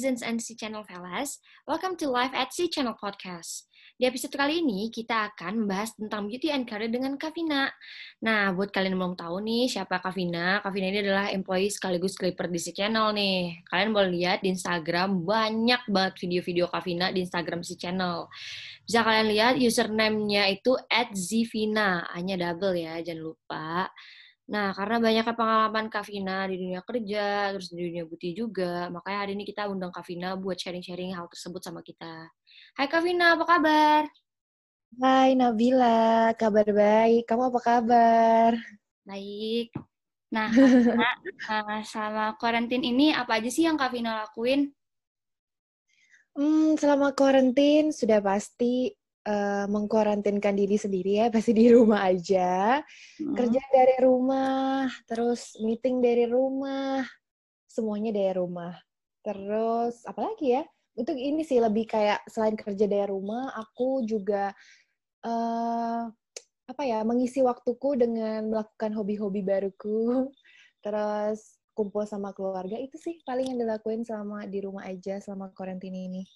netizens and Channel fellas. Welcome to Live at C Channel Podcast. Di episode kali ini, kita akan membahas tentang beauty and career dengan Kavina. Nah, buat kalian yang belum tahu nih, siapa Kavina? Kavina ini adalah employee sekaligus clipper di C Channel nih. Kalian boleh lihat di Instagram, banyak banget video-video Kavina di Instagram C Channel. Bisa kalian lihat username-nya itu at Zivina, hanya double ya, jangan lupa. Nah, karena banyaknya pengalaman Kavina di dunia kerja, terus di dunia beauty juga, makanya hari ini kita undang Kavina buat sharing-sharing hal tersebut sama kita. Hai Kavina, apa kabar? Hai Nabila, kabar baik. Kamu apa kabar? Baik. Nah, Kavina, uh, selama karantin ini apa aja sih yang Kavina lakuin? Hmm, selama karantin sudah pasti uh, mengkarantinkan diri sendiri ya, pasti di rumah aja. Hmm. Kerja dari rumah, terus meeting dari rumah, semuanya dari rumah. Terus apalagi ya? Untuk ini sih lebih kayak selain kerja dari rumah, aku juga uh, apa ya mengisi waktuku dengan melakukan hobi-hobi baruku. Terus kumpul sama keluarga itu sih paling yang dilakuin selama di rumah aja selama karantina ini.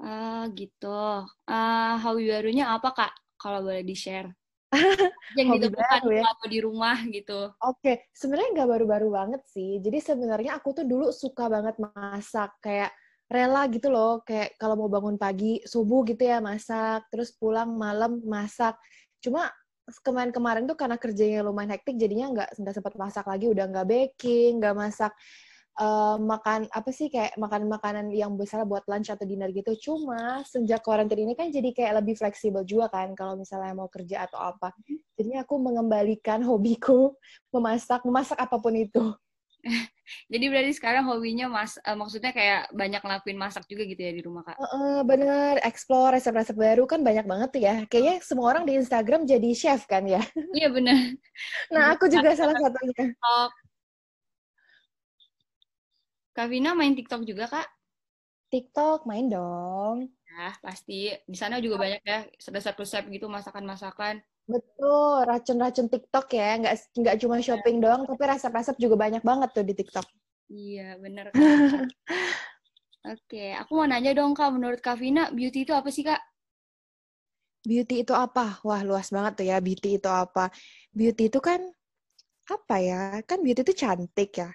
Ah, gitu. Uh, hobi barunya apa, Kak? Kalau boleh di-share. yang hobi baru ya? di rumah gitu. Oke, okay. sebenarnya nggak baru-baru banget sih. Jadi sebenarnya aku tuh dulu suka banget masak. Kayak rela gitu loh. Kayak kalau mau bangun pagi, subuh gitu ya masak. Terus pulang malam masak. Cuma kemarin-kemarin tuh karena kerjanya lumayan hektik, jadinya nggak nggak sempat masak lagi. Udah nggak baking, nggak masak uh, makan apa sih kayak makan makanan yang besar buat lunch atau dinner gitu. Cuma sejak karantina ini kan jadi kayak lebih fleksibel juga kan kalau misalnya mau kerja atau apa. Jadi aku mengembalikan hobiku memasak, memasak apa pun itu. Jadi berarti sekarang hobinya mas, uh, maksudnya kayak banyak ngelakuin masak juga gitu ya di rumah kak? Uh, uh, bener, explore resep-resep baru kan banyak banget tuh ya. Kayaknya semua orang di Instagram jadi chef kan ya? Iya bener. nah aku juga salah satunya. TikTok, Kak Vina main TikTok juga, Kak? TikTok main dong. Ya, pasti. Di sana juga banyak ya resep-resep gitu, masakan-masakan. Betul, racun-racun TikTok ya. Nggak, nggak cuma iya. shopping doang, tapi resep-resep juga banyak banget tuh di TikTok. Iya, bener, Kak. Oke, aku mau nanya dong, Kak. Menurut Kak Vina, beauty itu apa sih, Kak? Beauty itu apa? Wah, luas banget tuh ya, beauty itu apa. Beauty itu kan, apa ya? Kan beauty itu cantik ya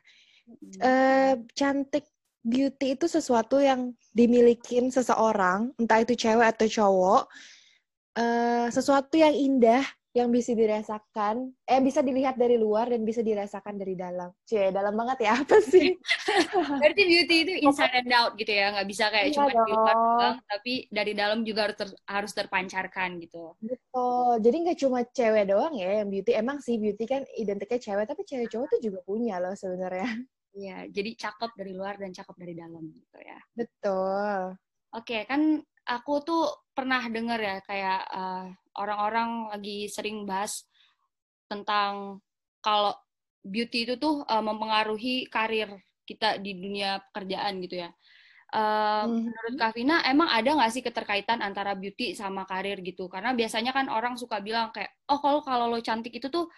uh, cantik beauty itu sesuatu yang dimilikin seseorang, entah itu cewek atau cowok, uh, sesuatu yang indah yang bisa dirasakan, eh bisa dilihat dari luar dan bisa dirasakan dari dalam. Cie, dalam banget ya apa sih? Berarti beauty itu inside and out gitu ya, nggak bisa kayak iya cuma di luar doang, tapi dari dalam juga harus ter, harus terpancarkan gitu. Betul. Jadi nggak cuma cewek doang ya yang beauty. Emang sih beauty kan identiknya cewek, tapi cewek cowok tuh juga punya loh sebenarnya. Iya, jadi cakep dari luar dan cakep dari dalam gitu ya. Betul. Oke, kan aku tuh pernah dengar ya kayak uh, orang-orang lagi sering bahas tentang kalau beauty itu tuh uh, mempengaruhi karir kita di dunia pekerjaan gitu ya. Uh, mm-hmm. Menurut Kavina, emang ada nggak sih keterkaitan antara beauty sama karir gitu? Karena biasanya kan orang suka bilang kayak, oh kalau kalau lo cantik itu tuh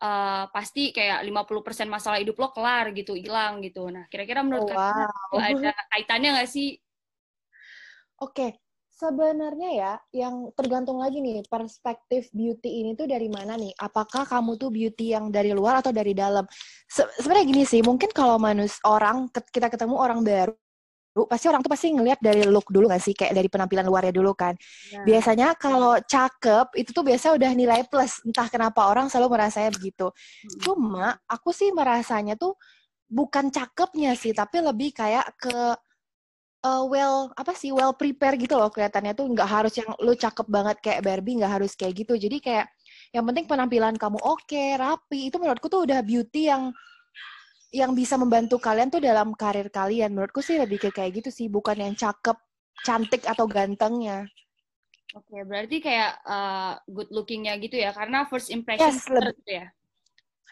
uh, pasti kayak 50% masalah hidup lo kelar gitu, hilang gitu. Nah, kira-kira menurut oh, wow. ada kaitannya nggak sih? Oke, okay. sebenarnya ya, yang tergantung lagi nih, perspektif beauty ini tuh dari mana nih? Apakah kamu tuh beauty yang dari luar atau dari dalam? Se sebenarnya gini sih, mungkin kalau manus orang, kita ketemu orang baru, pasti orang tuh pasti ngelihat dari look dulu gak sih? Kayak dari penampilan luarnya dulu kan. Ya. biasanya kalau cakep itu tuh biasa udah nilai plus. Entah kenapa orang selalu merasanya begitu. Hmm. cuma aku sih merasanya tuh bukan cakepnya sih tapi lebih kayak ke uh, well apa sih well prepare gitu loh kelihatannya tuh. Nggak harus yang lu cakep banget kayak Barbie nggak harus kayak gitu. Jadi kayak yang penting penampilan kamu oke okay, rapi. Itu menurutku tuh udah beauty yang yang bisa membantu kalian tuh dalam karir kalian. Menurutku sih lebih ke kayak gitu sih, bukan yang cakep, cantik atau gantengnya. Oke, okay, berarti kayak uh, good lookingnya gitu ya, karena first impression yes, lebih, gitu ya.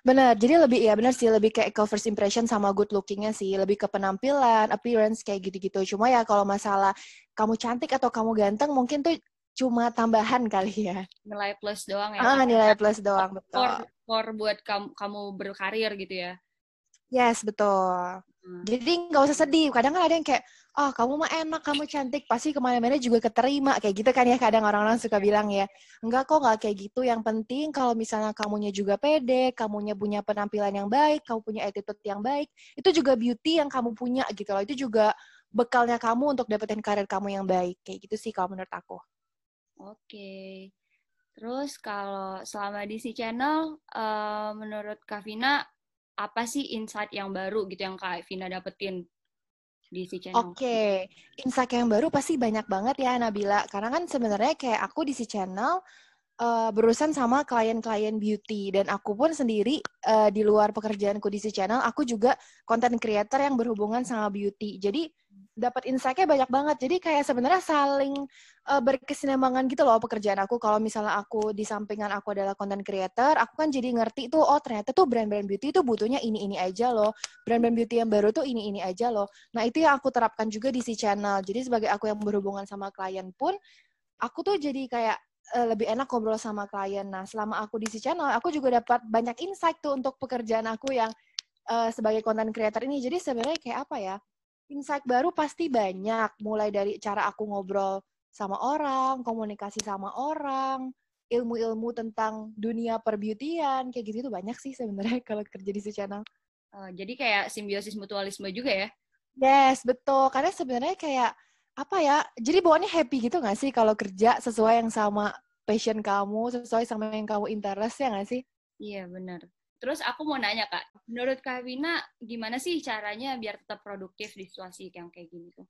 Benar, jadi lebih ya benar sih lebih kayak ke first impression sama good lookingnya sih, lebih ke penampilan, appearance kayak gitu-gitu. Cuma ya kalau masalah kamu cantik atau kamu ganteng mungkin tuh cuma tambahan kali ya. Nilai plus doang ya. Ah, nilai plus doang, betul. For, for buat kamu kamu berkarir gitu ya. Yes, betul. Hmm. Jadi nggak usah sedih. Kadang kan ada yang kayak, oh kamu mah enak, kamu cantik, pasti ke mana-mana juga keterima. Kayak gitu kan ya kadang orang-orang suka bilang ya. Enggak kok, nggak kayak gitu. Yang penting kalau misalnya kamunya juga pede, kamunya punya penampilan yang baik, kamu punya attitude yang baik, itu juga beauty yang kamu punya gitu loh. Itu juga bekalnya kamu untuk dapetin karir kamu yang baik. Kayak gitu sih kalau menurut aku. Oke. Terus kalau selama di si channel, uh, menurut Kavina apa sih insight yang baru gitu yang Kak Vina dapetin di si channel? Oke, okay. insight yang baru pasti banyak banget ya Nabila. Karena kan sebenarnya kayak aku di si channel uh, berurusan sama klien-klien beauty dan aku pun sendiri uh, di luar pekerjaanku di si channel, aku juga content creator yang berhubungan sama beauty. Jadi dapat insight-nya banyak banget. Jadi kayak sebenarnya saling uh, berkesinambungan gitu loh pekerjaan aku. Kalau misalnya aku di sampingan aku adalah content creator, aku kan jadi ngerti tuh oh ternyata tuh brand-brand beauty itu butuhnya ini-ini aja loh. Brand-brand beauty yang baru tuh ini-ini aja loh. Nah, itu yang aku terapkan juga di si channel. Jadi sebagai aku yang berhubungan sama klien pun aku tuh jadi kayak uh, lebih enak ngobrol sama klien. Nah, selama aku di si channel, aku juga dapat banyak insight tuh untuk pekerjaan aku yang uh, sebagai content creator ini. Jadi sebenarnya kayak apa ya? Insight baru pasti banyak, mulai dari cara aku ngobrol sama orang, komunikasi sama orang, ilmu-ilmu tentang dunia perbeautyan, kayak gitu itu banyak sih sebenarnya kalau kerja di si channel. Uh, jadi kayak simbiosis mutualisme juga ya? Yes, betul. Karena sebenarnya kayak apa ya? Jadi bawaannya happy gitu nggak sih kalau kerja sesuai yang sama passion kamu, sesuai sama yang kamu interest ya nggak sih? Iya, benar. Terus aku mau nanya kak, menurut Kak Vina gimana sih caranya biar tetap produktif di situasi yang kayak gini tuh?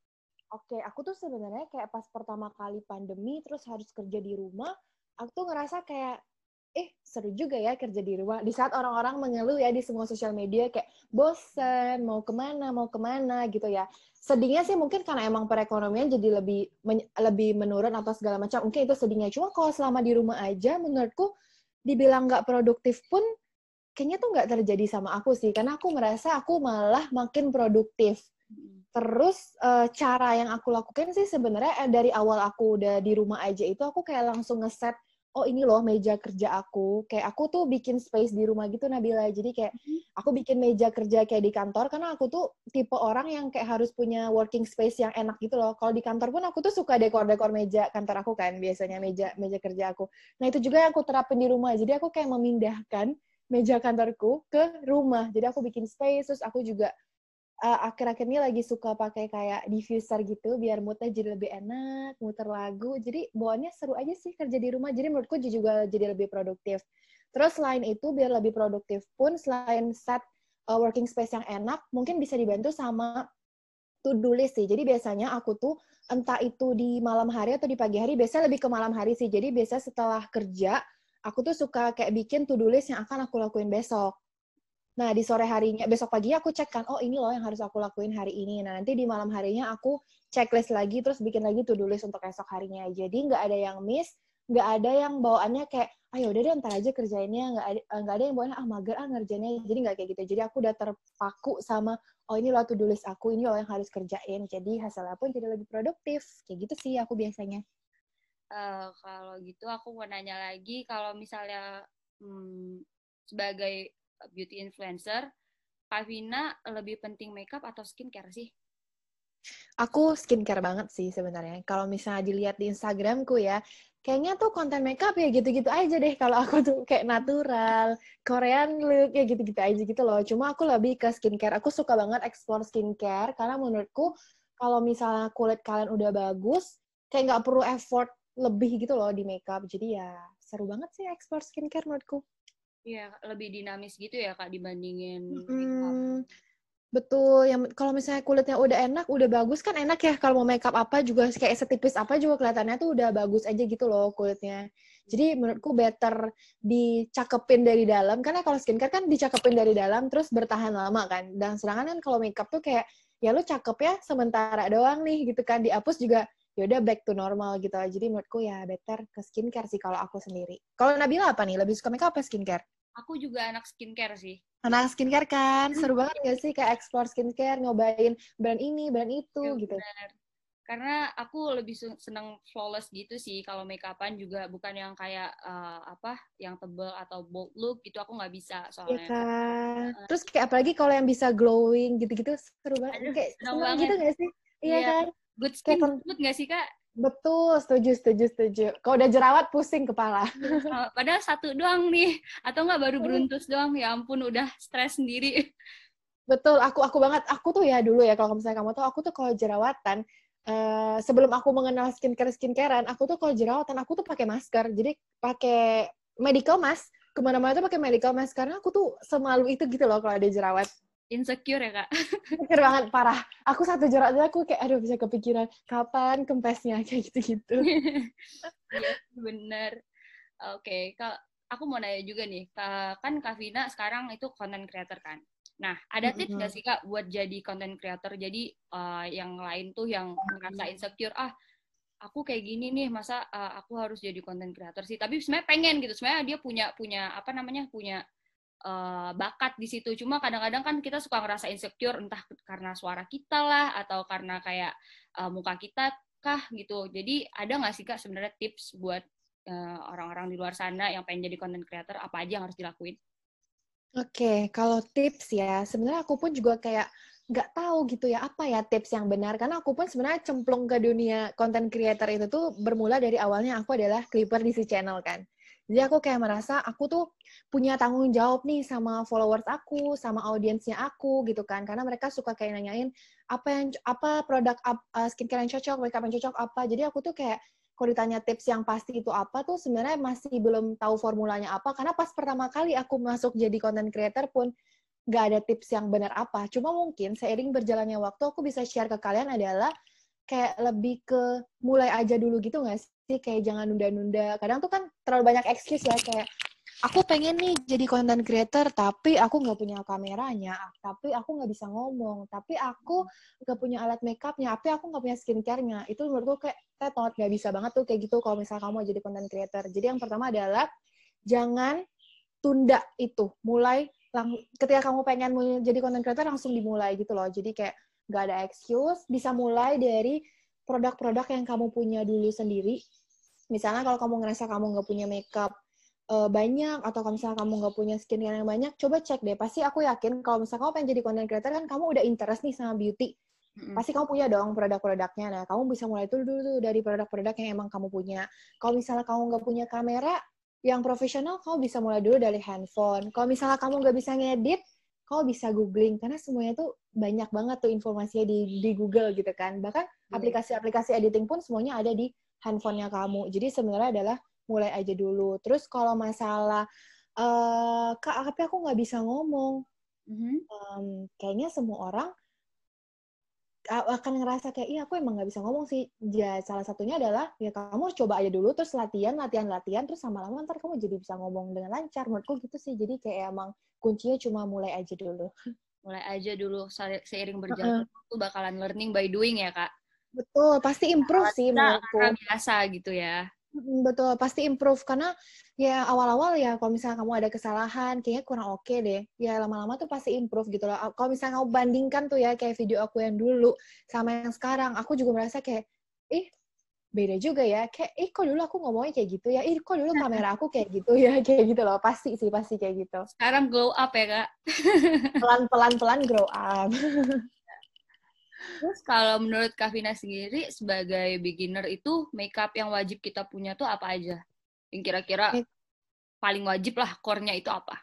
Oke, aku tuh sebenarnya kayak pas pertama kali pandemi terus harus kerja di rumah, aku tuh ngerasa kayak eh seru juga ya kerja di rumah. Di saat orang-orang mengeluh ya di semua sosial media kayak bosen, mau ke mana, mau ke mana gitu ya. Sedihnya sih mungkin karena emang perekonomian jadi lebih men lebih menurun atau segala macam. Mungkin itu sedihnya. Cuma kalau selama di rumah aja menurutku dibilang nggak produktif pun kayaknya tuh nggak terjadi sama aku sih karena aku merasa aku malah makin produktif. Terus uh, cara yang aku lakukan sih sebenarnya eh, dari awal aku udah di rumah aja itu aku kayak langsung ngeset oh ini loh meja kerja aku. Kayak aku tuh bikin space di rumah gitu Nabila. Jadi kayak aku bikin meja kerja kayak di kantor karena aku tuh tipe orang yang kayak harus punya working space yang enak gitu loh. Kalau di kantor pun aku tuh suka dekor-dekor meja kantor aku kan biasanya meja meja kerja aku. Nah itu juga yang aku terapin di rumah. Jadi aku kayak memindahkan meja kantorku ke rumah. Jadi aku bikin space, terus aku juga uh, akhir-akhir ini lagi suka pakai kayak diffuser gitu, biar moodnya jadi lebih enak, muter lagu. Jadi bawaannya seru aja sih kerja di rumah. Jadi menurutku juga jadi lebih produktif. Terus selain itu, biar lebih produktif pun, selain set uh, working space yang enak, mungkin bisa dibantu sama to-do list sih. Jadi biasanya aku tuh entah itu di malam hari atau di pagi hari, biasanya lebih ke malam hari sih. Jadi biasa setelah kerja, aku tuh suka kayak bikin to-do list yang akan aku lakuin besok. Nah, di sore harinya, besok pagi aku cek kan, oh ini loh yang harus aku lakuin hari ini. Nah, nanti di malam harinya aku checklist lagi, terus bikin lagi to-do list untuk esok harinya. Jadi nggak ada yang miss, nggak ada yang bawaannya kayak, ayo ah, udah deh ntar aja kerjainnya, nggak ada, nggak ada yang bawaannya, ah mager ah ngerjainnya. Jadi nggak kayak gitu. Jadi aku udah terpaku sama, oh ini loh to-do list aku, ini loh yang harus kerjain. Jadi hasilnya pun jadi lebih produktif. Kayak gitu sih aku biasanya. Uh, kalau gitu aku mau nanya lagi kalau misalnya hmm, sebagai beauty influencer, Kak Vina lebih penting makeup atau skincare sih? Aku skincare banget sih sebenarnya. Kalau misalnya dilihat di Instagramku ya, kayaknya tuh konten makeup ya gitu-gitu aja deh. Kalau aku tuh kayak natural, Korean look ya gitu-gitu aja gitu loh. Cuma aku lebih ke skincare. Aku suka banget explore skincare karena menurutku kalau misalnya kulit kalian udah bagus, kayak nggak perlu effort lebih gitu loh di makeup. Jadi ya seru banget sih explore skincare menurutku. Iya, lebih dinamis gitu ya Kak dibandingin hmm, Betul, yang kalau misalnya kulitnya udah enak, udah bagus kan enak ya kalau mau makeup apa juga kayak setipis apa juga kelihatannya tuh udah bagus aja gitu loh kulitnya. Jadi menurutku better dicakepin dari dalam karena kalau skincare kan dicakepin dari dalam terus bertahan lama kan. Dan sedangkan kan kalau makeup tuh kayak ya lu cakep ya sementara doang nih gitu kan dihapus juga ya udah back to normal gitu jadi menurutku ya better ke skincare sih kalau aku sendiri kalau Nabila apa nih lebih suka makeup apa skincare aku juga anak skincare sih anak skincare kan seru banget gak sih kayak explore skincare nyobain brand ini brand itu ya, gitu bener. karena aku lebih seneng flawless gitu sih kalau make upan juga bukan yang kayak uh, apa yang tebel atau bold look gitu aku nggak bisa soalnya. Iya kan. Uh, Terus kayak apalagi kalau yang bisa glowing gitu-gitu seru banget. Aduh, kayak seneng banget. gitu gak sih? Iya, iya kan? Good skin kayak, good gak sih kak? Betul, setuju, setuju, setuju. Kalau udah jerawat pusing kepala. Padahal satu doang nih, atau nggak baru beruntus doang. Ya ampun, udah stres sendiri. Betul, aku aku banget. Aku tuh ya dulu ya kalau misalnya kamu tuh, aku tuh kalau jerawatan Uh, sebelum aku mengenal skincare skincarean, aku tuh kalau jerawatan aku tuh pakai masker. Jadi pakai medical mask ke mana-mana tuh pakai medical mask karena aku tuh semalu itu gitu loh kalau ada jerawat. Insecure ya kak? Insecure banget parah. Aku satu aja aku kayak aduh bisa kepikiran kapan kempesnya kayak gitu-gitu. Iya bener. Oke, okay. aku mau nanya juga nih, kan Kavina sekarang itu content creator kan? Nah, ada tips nggak sih kak buat jadi content creator? Jadi uh, yang lain tuh yang merasa insecure, ah aku kayak gini nih, masa uh, aku harus jadi content creator sih? Tapi sebenarnya pengen gitu, sebenarnya dia punya punya apa namanya punya uh, bakat di situ. Cuma kadang-kadang kan kita suka ngerasa insecure, entah karena suara kita lah atau karena kayak uh, muka kita kah gitu. Jadi ada nggak sih kak sebenarnya tips buat orang-orang uh, di luar sana yang pengen jadi content creator? Apa aja yang harus dilakuin? Oke, kalau tips ya, sebenarnya aku pun juga kayak nggak tahu gitu ya apa ya tips yang benar karena aku pun sebenarnya cemplung ke dunia content creator itu tuh bermula dari awalnya aku adalah clipper di si channel kan. Jadi aku kayak merasa aku tuh punya tanggung jawab nih sama followers aku, sama audiensnya aku gitu kan. Karena mereka suka kayak nanyain apa yang apa produk uh, skincare yang cocok, makeup yang cocok apa. Jadi aku tuh kayak kalau ditanya tips yang pasti itu apa tuh sebenarnya masih belum tahu formulanya apa karena pas pertama kali aku masuk jadi content creator pun nggak ada tips yang benar apa. Cuma mungkin seiring berjalannya waktu aku bisa share ke kalian adalah kayak lebih ke mulai aja dulu gitu nggak sih? Kayak jangan nunda-nunda. Kadang tuh kan terlalu banyak excuse ya kayak aku pengen nih jadi content creator tapi aku nggak punya kameranya tapi aku nggak bisa ngomong tapi aku nggak punya alat makeupnya tapi aku nggak punya skincare-nya itu menurutku kayak tetot nggak bisa banget tuh kayak gitu kalau misalnya kamu jadi content creator jadi yang pertama adalah jangan tunda itu mulai lang ketika kamu pengen jadi content creator langsung dimulai gitu loh jadi kayak nggak ada excuse bisa mulai dari produk-produk yang kamu punya dulu sendiri misalnya kalau kamu ngerasa kamu nggak punya makeup uh, banyak atau kalau misalnya kamu nggak punya skincare yang banyak, coba cek deh. Pasti aku yakin kalau misalnya kamu pengen jadi content creator kan kamu udah interest nih sama beauty. Mm-hmm. Pasti kamu punya dong produk-produknya. Nah, kamu bisa mulai dulu dulu dari produk-produk yang emang kamu punya. Kalau misalnya kamu nggak punya kamera yang profesional, kamu bisa mulai dulu dari handphone. Kalau misalnya kamu nggak bisa ngedit, kamu bisa googling karena semuanya tuh banyak banget tuh informasinya di di Google gitu kan. Bahkan aplikasi-aplikasi editing pun semuanya ada di handphonenya kamu. Jadi sebenarnya adalah mulai aja dulu. Terus kalau masalah uh, kak, tapi aku nggak bisa ngomong, mm-hmm. um, kayaknya semua orang akan ngerasa kayak iya aku emang nggak bisa ngomong sih. Ya salah satunya adalah ya kamu coba aja dulu terus latihan latihan latihan terus sama-lama ntar kamu jadi bisa ngomong dengan lancar. Menurutku gitu sih. Jadi kayak emang kuncinya cuma mulai aja dulu. Mulai aja dulu seiring berjalan uh-uh. bakalan learning by doing ya kak. Betul, pasti improve sih menurutku. biasa gitu ya. Betul, pasti improve karena ya awal-awal ya kalau misalnya kamu ada kesalahan kayaknya kurang oke okay deh. Ya lama-lama tuh pasti improve gitu loh. Kalau misalnya kamu bandingkan tuh ya kayak video aku yang dulu sama yang sekarang, aku juga merasa kayak ih beda juga ya. Kayak ih kok dulu aku ngomongnya kayak gitu ya. Ih kok dulu kamera aku kayak gitu ya, kayak gitu loh. Pasti sih pasti kayak gitu. Sekarang glow up ya, Kak. Pelan-pelan pelan grow up. Terus kalau menurut Kavina sendiri sebagai beginner itu makeup yang wajib kita punya tuh apa aja? Yang kira-kira paling wajib lah core-nya itu apa?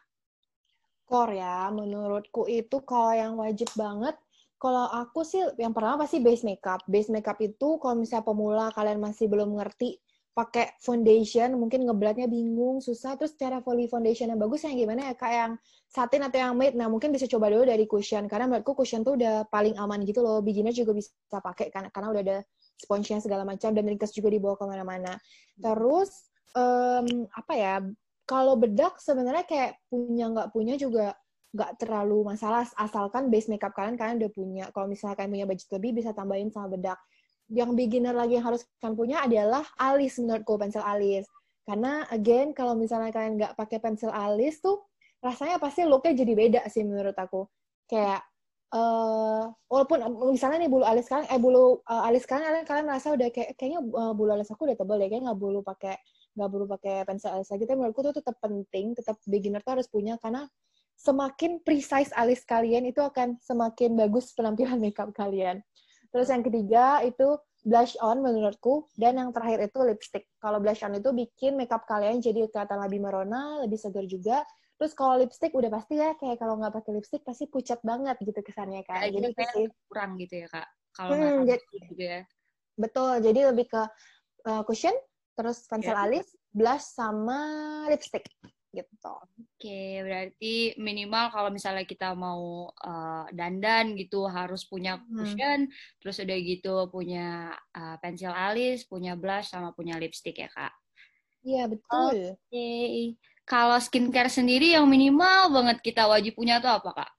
Core ya, menurutku itu kalau yang wajib banget kalau aku sih yang pertama pasti base makeup. Base makeup itu kalau misalnya pemula kalian masih belum ngerti pakai foundation mungkin ngeblatnya bingung susah. Terus cara volley foundation yang bagus yang gimana ya kayak yang satin atau yang matte nah mungkin bisa coba dulu dari cushion. Karena menurutku cushion tuh udah paling aman gitu loh. Beginner juga bisa pakai karena karena udah ada sponge-nya segala macam dan ringkas juga dibawa ke mana-mana. Terus um, apa ya kalau bedak sebenarnya kayak punya nggak punya juga nggak terlalu masalah. Asalkan base makeup kalian kalian udah punya. Kalau misalnya kalian punya budget lebih bisa tambahin sama bedak yang beginner lagi yang harus kalian punya adalah alis menurutku pensil alis. Karena again kalau misalnya kalian nggak pakai pensil alis tuh rasanya pasti looknya jadi beda sih menurut aku. Kayak uh, walaupun misalnya nih bulu alis kalian eh bulu uh, alis kalian kalian kalian merasa udah kayak kayaknya uh, bulu alis aku udah tebal deh kayak nggak bulu pakai nggak perlu pakai pensil alis lagi. Tapi menurutku tuh tetap penting tetap beginner tuh harus punya karena semakin precise alis kalian itu akan semakin bagus penampilan makeup kalian terus yang ketiga itu blush on menurutku. Dan yang terakhir itu lipstick. Kalau blush on itu bikin makeup kalian jadi kelihatan lebih merona lebih segar juga. Terus kalau lipstick udah pasti ya kayak kalau nggak pakai lipstick pasti pucat banget gitu kesannya kan jadi sih kurang gitu ya kak kalau hmm, nggak gitu ya. Betul jadi lebih ke uh, cushion terus pensil yeah. alis, blush sama lipstick gitu. Oke, berarti minimal kalau misalnya kita mau uh, dandan gitu harus punya hmm. cushion, hmm. terus udah gitu punya uh, pensil alis, punya blush sama punya lipstick ya kak. Iya betul. Oke, kalau skincare sendiri yang minimal banget kita wajib punya tuh apa kak?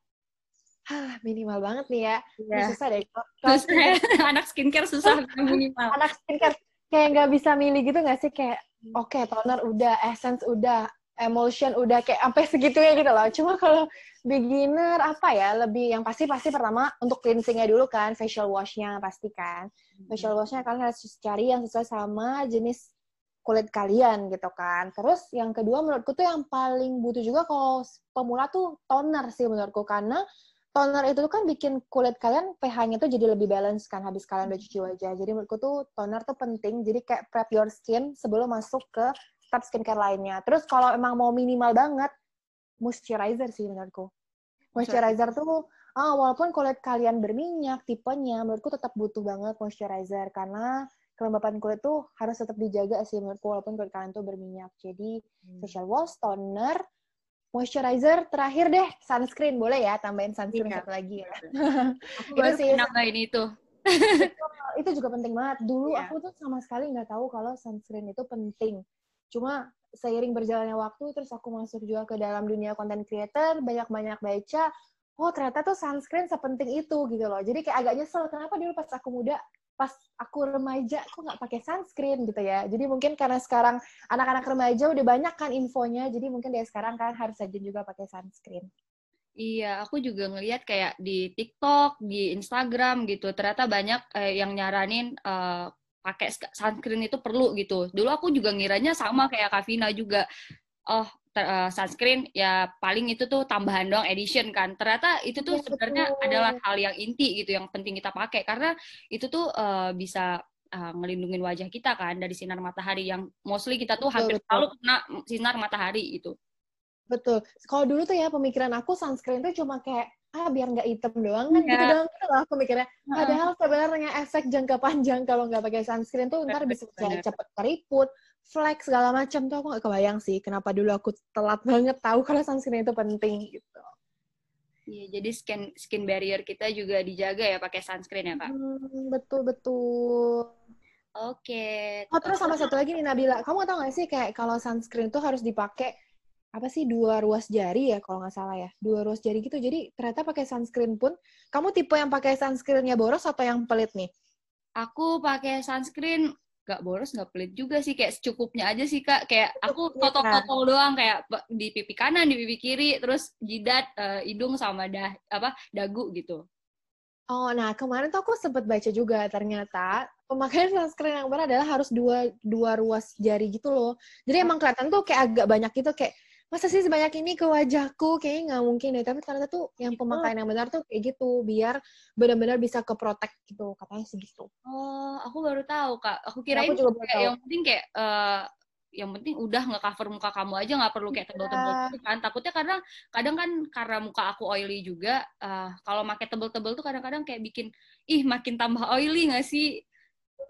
Hah, minimal banget nih ya. Yeah. susah deh. Kalau anak skincare susah minimal. Anak skincare kayak nggak bisa milih gitu nggak sih kayak hmm. oke okay, toner udah essence udah emotion udah kayak sampai segitunya gitu loh cuma kalau beginner apa ya lebih yang pasti pasti pertama untuk cleansingnya dulu kan facial washnya pasti kan hmm. facial washnya kalian harus cari yang sesuai sama jenis kulit kalian gitu kan terus yang kedua menurutku tuh yang paling butuh juga kalau pemula tuh toner sih menurutku karena toner itu kan bikin kulit kalian pH-nya tuh jadi lebih balance kan habis kalian udah cuci wajah. Jadi menurutku tuh toner tuh penting. Jadi kayak prep your skin sebelum masuk ke step skincare lainnya. Terus kalau emang mau minimal banget, moisturizer sih menurutku. Moisturizer tuh ah walaupun kulit kalian berminyak tipenya, menurutku tetap butuh banget moisturizer karena kelembapan kulit tuh harus tetap dijaga sih menurutku walaupun kulit kalian tuh berminyak. Jadi hmm. facial wash, toner, moisturizer terakhir deh sunscreen boleh ya tambahin sunscreen iya. satu lagi ya aku baru sih nambahin itu itu, itu juga penting banget dulu yeah. aku tuh sama sekali nggak tahu kalau sunscreen itu penting cuma seiring berjalannya waktu terus aku masuk juga ke dalam dunia content creator banyak-banyak baca oh ternyata tuh sunscreen sepenting itu gitu loh jadi kayak agak nyesel kenapa dulu pas aku muda pas aku remaja kok nggak pakai sunscreen gitu ya. Jadi mungkin karena sekarang anak-anak remaja udah banyak kan infonya, jadi mungkin dari sekarang kan harus aja juga pakai sunscreen. Iya, aku juga ngelihat kayak di TikTok, di Instagram gitu. Ternyata banyak eh, yang nyaranin uh, pakai sunscreen itu perlu gitu. Dulu aku juga ngiranya sama kayak Kavina juga. Oh, uh, sunscreen ya paling itu tuh tambahan doang edition kan ternyata itu tuh ya, sebenarnya adalah hal yang inti gitu yang penting kita pakai karena itu tuh uh, bisa uh, ngelindungin wajah kita kan dari sinar matahari yang mostly kita tuh hampir betul. selalu kena sinar matahari itu betul kalau dulu tuh ya pemikiran aku sunscreen tuh cuma kayak ah biar nggak hitam doang kan yeah. gitu doang gitu lah pemikirannya padahal sebenarnya efek jangka panjang kalau nggak pakai sunscreen tuh ntar bisa cepet keriput flex segala macam tuh aku gak kebayang sih kenapa dulu aku telat banget tahu kalau sunscreen itu penting gitu. Iya, jadi skin skin barrier kita juga dijaga ya pakai sunscreen ya kak. Hmm, betul betul. Oke. Okay. Oh terus sama satu lagi nih Nabila, kamu tau gak sih kayak kalau sunscreen tuh harus dipakai apa sih dua ruas jari ya kalau nggak salah ya? Dua ruas jari gitu. Jadi ternyata pakai sunscreen pun kamu tipe yang pakai sunscreennya boros atau yang pelit nih? Aku pakai sunscreen gak boros gak pelit juga sih. Kayak secukupnya aja sih kak. Kayak aku foto-foto doang kayak di pipi kanan di pipi kiri terus jidat uh, hidung sama dah apa dagu gitu. Oh nah kemarin tuh aku sempet baca juga ternyata pemakaian sunscreen yang benar adalah harus dua dua ruas jari gitu loh. Jadi emang kelihatan tuh kayak agak banyak gitu kayak masa sih sebanyak ini ke wajahku? Kayaknya nggak mungkin deh. Tapi ternyata tuh yang pemakaian yang benar tuh kayak gitu biar benar-benar bisa ke protect gitu katanya segitu oh aku baru tahu kak. Aku kira aku juga kayak yang penting kayak uh, yang penting udah nggak cover muka kamu aja nggak perlu kayak tebel-tebel yeah. gitu kan. Takutnya kadang kadang kan karena muka aku oily juga uh, kalau pakai tebel-tebel tuh kadang-kadang kayak bikin ih makin tambah oily nggak sih?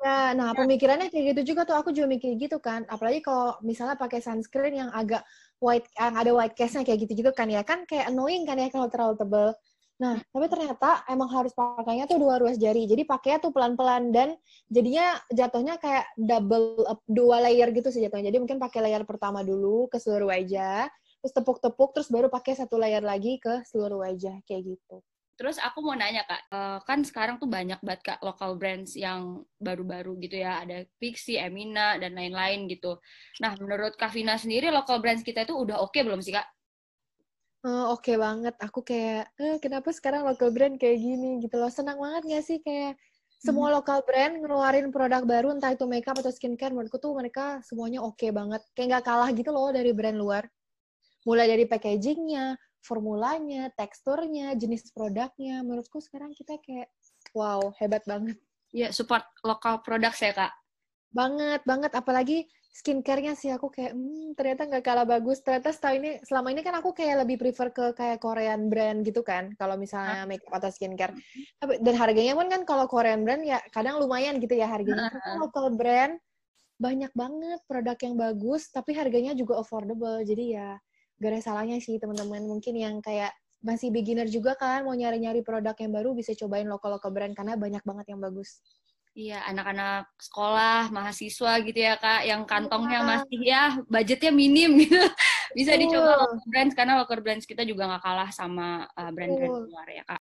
Ya, nah pemikirannya kayak gitu juga tuh. Aku juga mikir gitu kan. Apalagi kalau misalnya pakai sunscreen yang agak white yang ada white case-nya kayak gitu-gitu kan ya kan kayak annoying kan ya kalau terlalu tebel. Nah, tapi ternyata emang harus pakainya tuh dua ruas jari. Jadi pakainya tuh pelan-pelan dan jadinya jatuhnya kayak double up, dua layer gitu sih jatuhnya. Jadi mungkin pakai layer pertama dulu ke seluruh wajah, terus tepuk-tepuk, terus baru pakai satu layer lagi ke seluruh wajah kayak gitu. Terus aku mau nanya kak, uh, kan sekarang tuh banyak banget kak local brands yang baru-baru gitu ya, ada Pixie, Emina dan lain-lain gitu. Nah menurut Kak Vina sendiri local brands kita itu udah oke okay belum sih kak? Oh, Oke okay banget. Aku kayak, eh, kenapa sekarang local brand kayak gini gitu loh. Senang banget gak sih kayak semua hmm. local brand ngeluarin produk baru, entah itu makeup atau skincare, menurutku tuh mereka semuanya oke okay banget. Kayak gak kalah gitu loh dari brand luar. Mulai dari packagingnya, formulanya, teksturnya, jenis produknya. Menurutku sekarang kita kayak, wow, hebat banget. Iya, support lokal produk ya, Kak. Banget, banget. Apalagi skincare-nya sih aku kayak hmm, ternyata nggak kalah bagus. Ternyata setelah ini selama ini kan aku kayak lebih prefer ke kayak Korean brand gitu kan kalau misalnya makeup atau skincare. Dan harganya pun kan kalau Korean brand ya kadang lumayan gitu ya harganya. Tapi local brand banyak banget produk yang bagus tapi harganya juga affordable. Jadi ya gak ada salahnya sih teman-teman mungkin yang kayak masih beginner juga kan mau nyari-nyari produk yang baru bisa cobain lokal-lokal brand karena banyak banget yang bagus. Iya, anak-anak sekolah, mahasiswa gitu ya, Kak, yang kantongnya ya. masih ya budgetnya minim gitu. Bisa uh. dicoba local brands karena local brands kita juga nggak kalah sama uh, brand-brand uh. luar ya, Kak.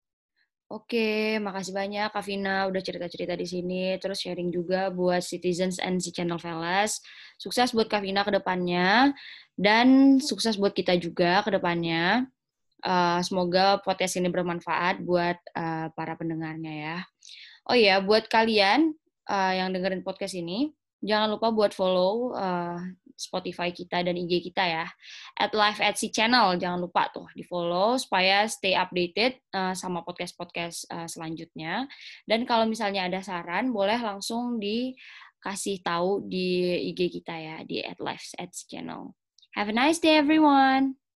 Oke, makasih banyak Kak Vina udah cerita-cerita di sini, terus sharing juga buat citizens and si channel Velas. Sukses buat Kak Vina ke depannya dan sukses buat kita juga ke depannya. Uh, semoga podcast ini bermanfaat buat uh, para pendengarnya ya. Oh ya, buat kalian uh, yang dengerin podcast ini, jangan lupa buat follow uh, Spotify kita dan IG kita ya. At Live Etsy Channel, jangan lupa tuh di follow supaya stay updated uh, sama podcast-podcast uh, selanjutnya. Dan kalau misalnya ada saran, boleh langsung dikasih tahu di IG kita ya, di at Live Etsy Channel. Have a nice day everyone!